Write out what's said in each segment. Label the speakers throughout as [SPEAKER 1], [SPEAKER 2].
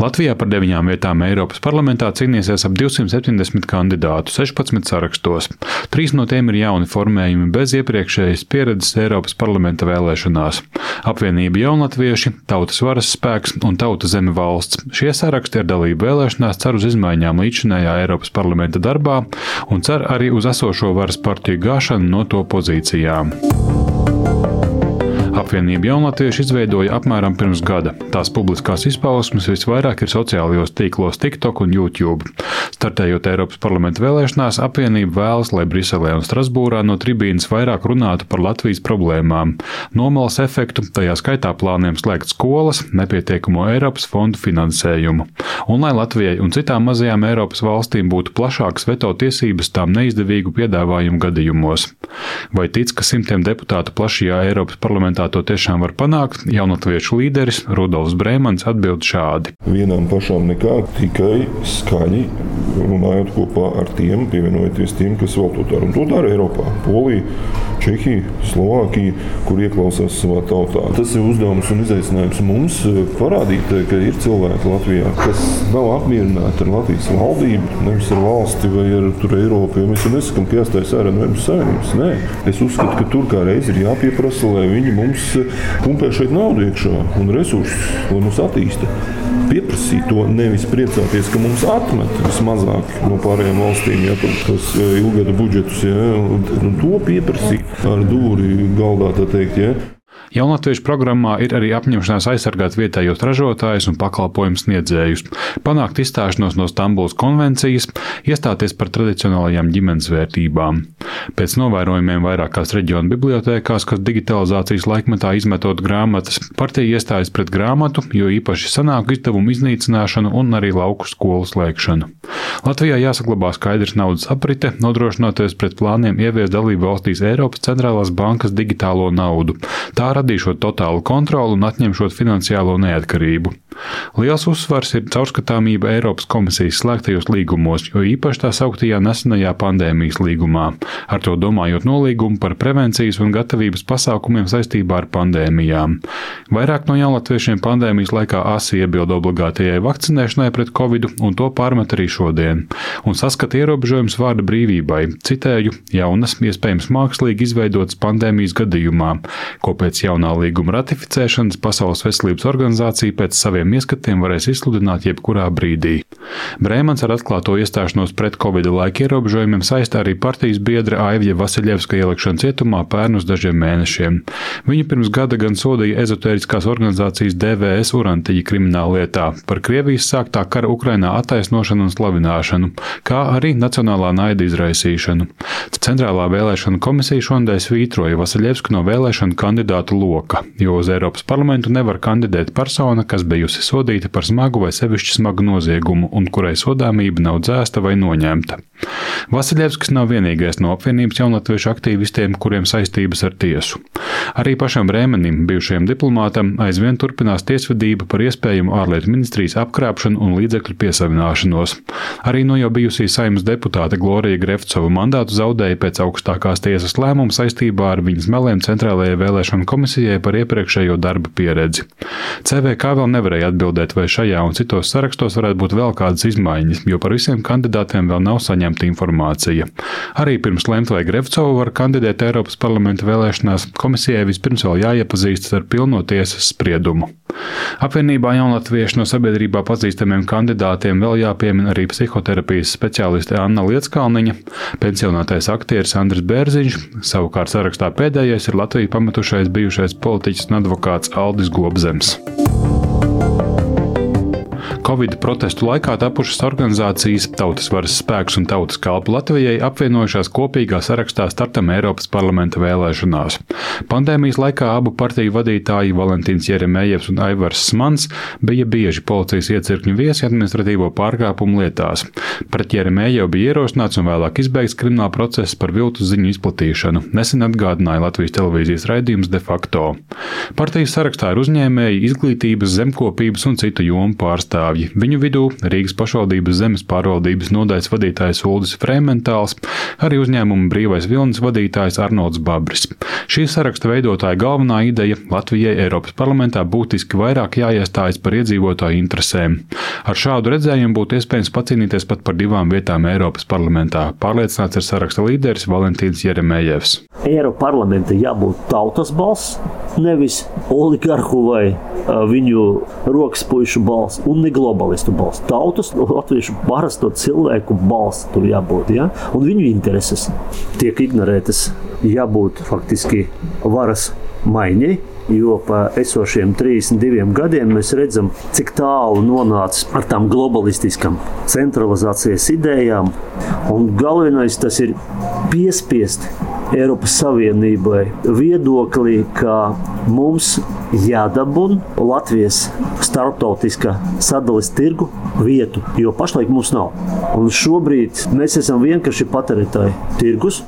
[SPEAKER 1] Latvijā par deviņām vietām Eiropas parlamentā cīnīsies ap 270 kandidātu, 16 sarakstos. Trīs no tiem ir jauni formējumi bez iepriekšējas pieredzes Eiropas parlamenta vēlēšanās. Apvienība Jaunatvieši, Tautas varas spēks un Tauta zeme valsts. Šie saraksti ar dalību vēlēšanās cer uz izmaiņām līdzinējā Eiropas parlamenta darbā un cer arī uz esošo varas partiju gāšanu no to pozīcijām. Apvienība jaunatvieši izveidoja apmēram pirms gada. Tās publiskās izpausmes visvairāk ir sociālajos tīklos TikTok un YouTube. Startējot Eiropas parlamenta vēlēšanās, apvienība vēlas, lai Briselē un Strasbūrā no tribīnas vairāk runātu par Latvijas problēmām, nomalas efektu, tajā skaitā plāniem slēgt skolas, nepietiekamo Eiropas fondu finansējumu, un lai Latvijai un citām mazajām Eiropas valstīm būtu plašākas veto tiesības tām neizdevīgu piedāvājumu gadījumos. Vai tic, ka simtiem deputātu plašajā Eiropas parlamentā tā to tiešām var panākt, jaunatviešu līderis Rudolfs Brēmans atbild šādi.
[SPEAKER 2] Vienām pašām nekā, tikai skaļi runājot kopā ar tiem, pievienojoties tiem, kas vēl to dara. Un to dara Eiropā, Polija, Čehija, Slovākija, kur ieklausās savā tautā. Tas ir uzdevums un izaicinājums mums eh, parādīt, eh, ka ir cilvēki Latvijā, kas nav apmierināti ar Latvijas valdību, nevis ar valsti vai ar Eiropu. Jo mēs jau nesakām, ka jāstājas ārā no Eiropas Savienības. Nē, es uzskatu, ka tur kā reiz ir jāpieprasa, lai viņi mums eh, pumpē šeit naudu iekšā un resursus, lai mūs attīsta. Pieprasīt to, nevis priecāties, ka mums atmet vismazāk no pārējām valstīm, ja tos eh, ilgada budžetus, ja, un to pieprasīt ar dūri galdā, tā teikt. Ja.
[SPEAKER 1] Jaunatviešu programmā ir arī apņemšanās aizsargāt vietējos ražotājus un pakalpojumu sniedzējus, panākt izstāšanos no Stambulas konvencijas, iestāties par tradicionālajām ģimenes vērtībām. Pēc novērojumiem vairākās reģionu bibliotekās, kas digitalizācijas laikmetā izmetot grāmatas, partija iestājas pret grāmatu, jo īpaši sanāku izdevumu iznīcināšanu un arī lauku skolu slēgšanu. Latvijā jāsaglabā skaidrs naudas aprite, nodrošinoties pret plāniem ieviest dalību valstīs Eiropas centrālās bankas digitālo naudu. Tā radīšot totālu kontroli un atņemšot finansiālo neatkarību. Liels uzsvars ir caurskatāmība Eiropas komisijas slēgtajos līgumos, jo īpaši tā sauktajā nesenajā pandēmijas līgumā, ar to domājot nolīgumu par prevencijas un gatavības pasākumiem saistībā ar pandēmijām. Vairāk no jaunatviešiem pandēmijas laikā asi iebilda obligātajai vakcinēšanai pret covid, un to pārmet arī šodien, un saskata ierobežojums vārda brīvībai, citēju, jaunas, iespējams mākslīgi izveidotas pandēmijas gadījumā, ko pēc jaunā līguma ratificēšanas Pasaules veselības organizācija pēc saviem ieskatiem varēs izsludināt jebkurā brīdī. Brēmans ar atklāto iestāšanos pret Covid laika ierobežojumiem saistā arī partijas biedra Aivja Vasiljevska ielikšanu cietumā pērn uz dažiem mēnešiem. Viņu pirms gada gan sodīja ezotēriskās organizācijas DVS Urantija krimināla lietā par Krievijas sāktā kara Ukrainā attaisnošanu un slavināšanu, kā arī nacionālā naida izraisīšanu. Centrālā vēlēšana komisija šonadēļ svītroja Vasiljevsku no vēlēšanu kandidātu loka, jo uz Eiropas parlamentu nevar kandidēt persona, kas bijusi sodīta par smagu vai sevišķi smagu noziegumu un kurai sodāmība nav dzēsta vai noņemta. Vasiljevskis nav vienīgais no apvienības jaunatviešu aktīvistiem, kuriem saistības ar tiesu. Arī pašam Brēmenim, bijušajam diplomātam, aizvien turpinās tiesvedība par iespējamu ārlietu ministrijas apkrāpšanu un līdzekļu piesavināšanos. Arī no jau bijusī saimnes deputāte Glorija Grefcova mandātu zaudēja pēc augstākās tiesas lēmuma saistībā ar viņas meliem Centrālajai vēlēšanu komisijai par iepriekšējo darba pieredzi. CVK vēl nevarēja atbildēt, vai šajā un citos sarakstos varētu būt vēl kādas izmaiņas, jo par visiem kandidātiem vēl nav saņemta informācija. Arī pirms lemt, vai Grevcovu var kandidēt Eiropas parlamenta vēlēšanās, komisijai vispirms vēl jāiepazīstas ar pilno tiesas spriedumu. Apvienībā jaunatvieši no sabiedrībā pazīstamiem kandidātiem vēl jāpiemina arī psihoterapijas speciāliste Anna Lietskalniņa, pensionātais aktieris Andris Bērziņš, savukārt sarakstā pēdējais ir Latviju pametušais bijušais politiķis un advokāts Aldis Gobzems. Covid protestu laikā tapušas organizācijas Tautas varas spēks un Tautas kalpa Latvijai apvienojušās kopīgā sarakstā startam Eiropas parlamenta vēlēšanās. Pandēmijas laikā abu partiju vadītāji Valentīns Jeremējevs un Aivars Smans bija bieži policijas iecirkņu viesi administratīvo pārkāpumu lietās. Pret Jeremējevu bija ierosināts un vēlāk izbeigts krimināla process par viltus ziņu izplatīšanu. Nesen atgādināja Latvijas televīzijas raidījums de facto. Partijas sarakstā ir uzņēmēji, izglītības, zemkopības un citu jomu pārstāvji pārstāvji. Viņu vidū Rīgas pašvaldības zemes pārvaldības nodaļas vadītājs Uldis Frementāls, arī uzņēmuma brīvais vilnis vadītājs Arnolds Babris. Šī saraksta veidotāja galvenā ideja Latvijai Eiropas parlamentā būtiski vairāk jāiestājas par iedzīvotāju interesēm. Ar šādu redzējumu būtu iespējams pacīnīties pat par divām vietām Eiropas parlamentā, pārliecināts ir saraksta līderis Valentīns Jeremējevs.
[SPEAKER 3] Eiropas parlamenta jābūt tautas balss, nevis oligarhu vai viņu rokas pušu balss, un ne globalistu balss. Tautas, latviešu parasto cilvēku balss tur jābūt, ja? un viņu intereses tiek ignorētas. Jābūt faktiski varas maiņai, Jo pa esošiem 32 gadiem mēs redzam, cik tālu nonācis ar tām globalistiskām centralizācijas idejām. Un galvenais tas ir piespiest Eiropas Savienībai viedoklī, ka mums jādabūna Latvijas starptautiskā sadales tirgu vietu, jo pašlaik mums nav. Un šobrīd mēs esam vienkārši patērētāji tirgus.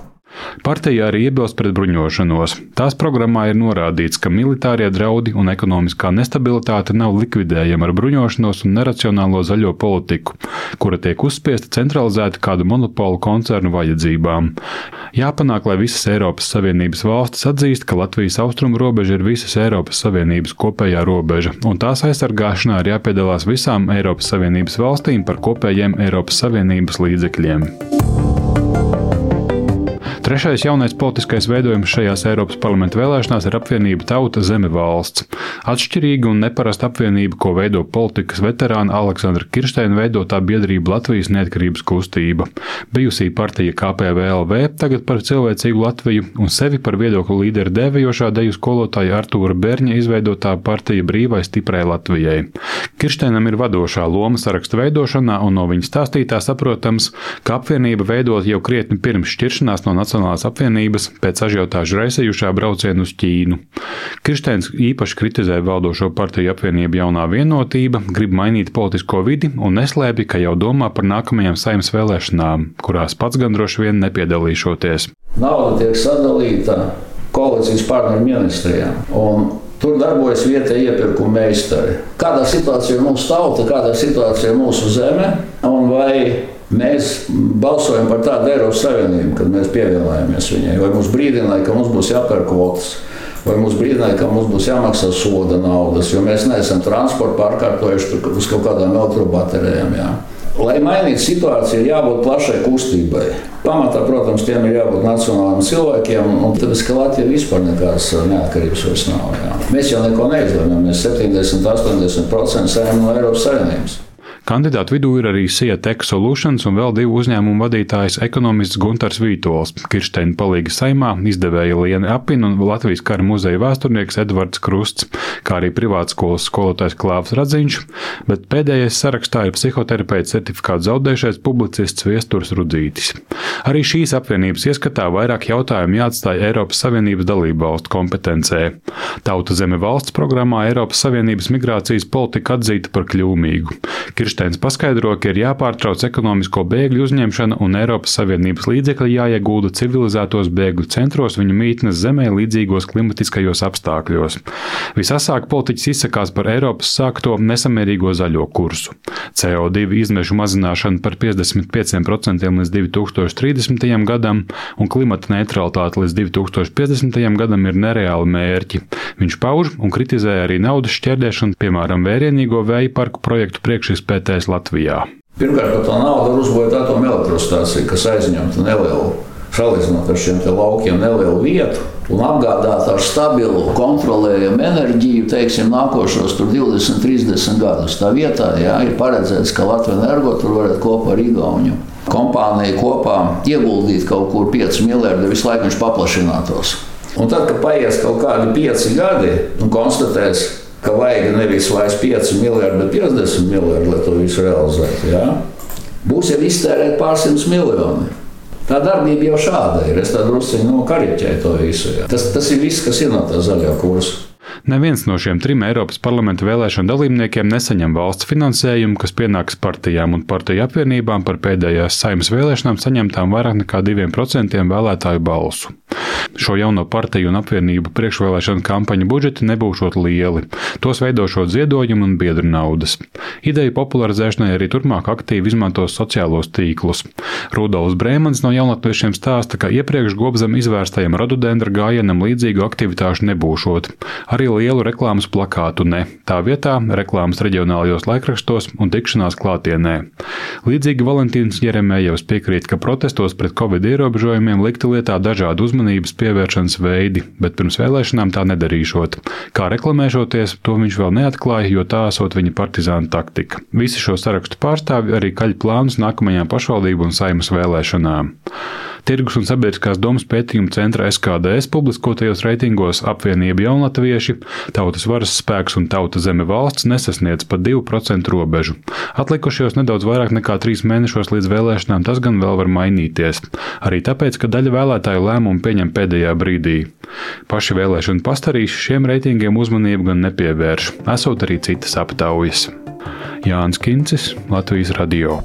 [SPEAKER 1] Partija arī iebilst pret bruņošanos. Tās programmā ir norādīts, ka militārie draudi un ekonomiskā nestabilitāte nav likvidējama ar bruņošanos un neracionālo zaļo politiku, kura tiek uzspiesta centralizēti kādu monopolu koncernu vajadzībām. Jāpanāk, lai visas Eiropas Savienības valstis atzīst, ka Latvijas austrumu robeža ir visas Eiropas Savienības kopējā robeža, un tās aizsargāšanā ir jāpiedalās visām Eiropas Savienības valstīm par kopējiem Eiropas Savienības līdzekļiem. Trešais jaunais politiskais veidojums šajās Eiropas parlamenta vēlēšanās ir apvienība Tauta Zeme valsts. Atšķirīga un neparasta apvienība, ko veido politikas veterāna Aleksandra Kirsteina veidotā biedrība Latvijas neatkarības kustība. Bijusī partija KPVLV tagad par cilvēcīgu Latviju un sevi par viedokļu līderi dēvējošā deju skolotāja Artūra Bērņa izveidotā partija Brīvai stiprai Latvijai. Kirsteinam ir vadošā loma sarakstu veidošanā, un no viņa stāstītā saprotams, ka apvienība veidot jau krietni pirms šķiršanās no Nacionālās Nacionālās apvienības pēc ažiotāžu raisējušā brauciena uz Ķīnu. Kirsteins īpaši kritizē valdošo partiju apvienību jaunā vienotība, grib mainīt politisko vidi un neslēpj, ka jau domā par nākamajām saimnes vēlēšanām, kurās pats gan droši vien nepiedalīšoties.
[SPEAKER 4] Nauda tiek sadalīta koalīcijas partneru ministrijām. Un Tur darbojas vietējie iepirkuma meistari. Kādā situācijā ir mūsu tauta, kādā situācijā ir mūsu zeme, un vai Mēs balsojam par tādu Eiropas Savienību, kad mēs pievienojāmies viņai. Vai mums brīdināja, ka mums būs jāpērk kvotas, vai mums brīdināja, ka mums būs jāmaksā soda naudas, jo mēs neesam transportu pārkārtojuši uz kaut kādām elektrobaterijām. Jā. Lai mainītu situāciju, ir jābūt plašai kustībai. Pamatā, protams, tiem ir jābūt nacionāliem cilvēkiem, un tāpēc, ka Latvija vispār nekādas neatkarības vairs nav. Jā. Mēs jau neko neizlemjam, mēs 70-80% saimam no Eiropas Savienības.
[SPEAKER 1] Kandidātu vidū ir arī SIA Tech Solutions un vēl divu uzņēmumu vadītājs ekonomists Guntars Vītols, Kirsteina palīga saimā, izdevēja Liena Apina un Latvijas kara muzeja vēsturnieks Edvards Krusts, kā arī privātskolas skolotājs Klāvs Radziņš, bet pēdējais sarakstā ir psihoterapeits certifikātu zaudējušais publicists Viesturs Rudzītis. Arī šīs apvienības ieskatā vairāk jautājumu jāatstāja Eiropas Savienības dalību valstu kompetencē. Tauta zeme valsts programmā Eiropas Savienības migrācijas politika atzīta par kļūmīgu. Kirš Fleckensteins paskaidro, ka ir jāpārtrauc ekonomisko bēgļu uzņemšana un Eiropas Savienības līdzekļi jāiegulda civilizētos bēgļu centros viņu mītnes zemē līdzīgos klimatiskajos apstākļos. Visasāk politiķis izsakās par Eiropas sākto nesamērīgo zaļo kursu. CO2 izmešu mazināšana par 55% līdz 2030. gadam un klimata neutralitāte līdz 2050. gadam ir nereāli mērķi. Viņš pauž un kritizē arī naudas šķērdēšanu, piemēram, vērienīgo vēja parku projektu priekšizpēti izvērtēs Latvijā?
[SPEAKER 4] Pirmkārt, par to naudu var uzbūvēt atomelektrostāciju, kas aizņemtu nelielu, salīdzinot ar šiem laukiem, nelielu vietu un apgādāt ar stabilu, kontrolējumu enerģiju, teiksim, nākošos 20, 30 gadus. Tā vietā jā, ir paredzēts, ka Latvijas energo tur varētu kopā ar Igauniju kompāniju kopā ieguldīt kaut kur 5 miljardi, visu laiku viņš paplašinātos. Un tad, kad paies kaut kādi 5 gadi un konstatēs, ka vajag nevis vairs 5 miljardi, bet 50 miljardi, lai to visu realizētu. Ja? Būs jau iztērēt pārsimtus miljoni. Tā darbība jau šāda ir. Es tādu druskuļi nokariķēju to visu. Ja? Tas, tas ir viss, kas ir no tā zaļā kursa.
[SPEAKER 1] Neviens no šiem trim Eiropas parlamenta vēlēšanu dalībniekiem nesaņem valsts finansējumu, kas pienāks partijām un partiju apvienībām par pēdējās saimnes vēlēšanām saņemtām vairāk nekā 2% vēlētāju balsu. Šo jauno partiju un apvienību priekšvēlēšana kampaņu budžeti nebūšot lieli. Tos veidošot ziedojumu un biedru naudas. Ideju popularizēšanai arī turpmāk aktīvi izmantos sociālos tīklus. Rudolfs Brēmans no jaunatviešiem stāsta, ka iepriekš gobzem izvērstajam rododendra gājienam līdzīgu aktivitāšu nebūšot. Arī lielu reklāmas plakātu ne. Tā vietā reklāmas reģionālajos laikrakstos un tikšanās klātienē. Līdzīgi Valentīns Jeremējevs piekrīt, ka protestos pret covid ierobežojumiem likta lietā dažādu uzmanības pievēršanas veidi, bet pirms vēlēšanām tā nedarīšot. Kā reklamēšoties, to viņš vēl neatklāja, jo tā esot viņa partizāna taktika. Visi šo sarakstu pārstāvji arī kaļ plānus nākamajām pašvaldību un saimas vēlēšanām. Tirgus un sabiedriskās domas pētījuma centra SKDS publiskotajos reitingos apvienība jaunatvieši, tautas varas spēks un tauta zeme valsts nesasniedz pat 2% robežu. Atlikušajos nedaudz vairāk nekā trīs mēnešos līdz vēlēšanām tas gan vēl var mainīties. Arī tāpēc, ka daļa vēlētāju lēmumu pieņem pēdējā brīdī. Paši vēlēšanu pastarīši šiem reitingiem uzmanību gan nepievērš, esot arī citas aptaujas. Jānis Kincis, Latvijas Radio.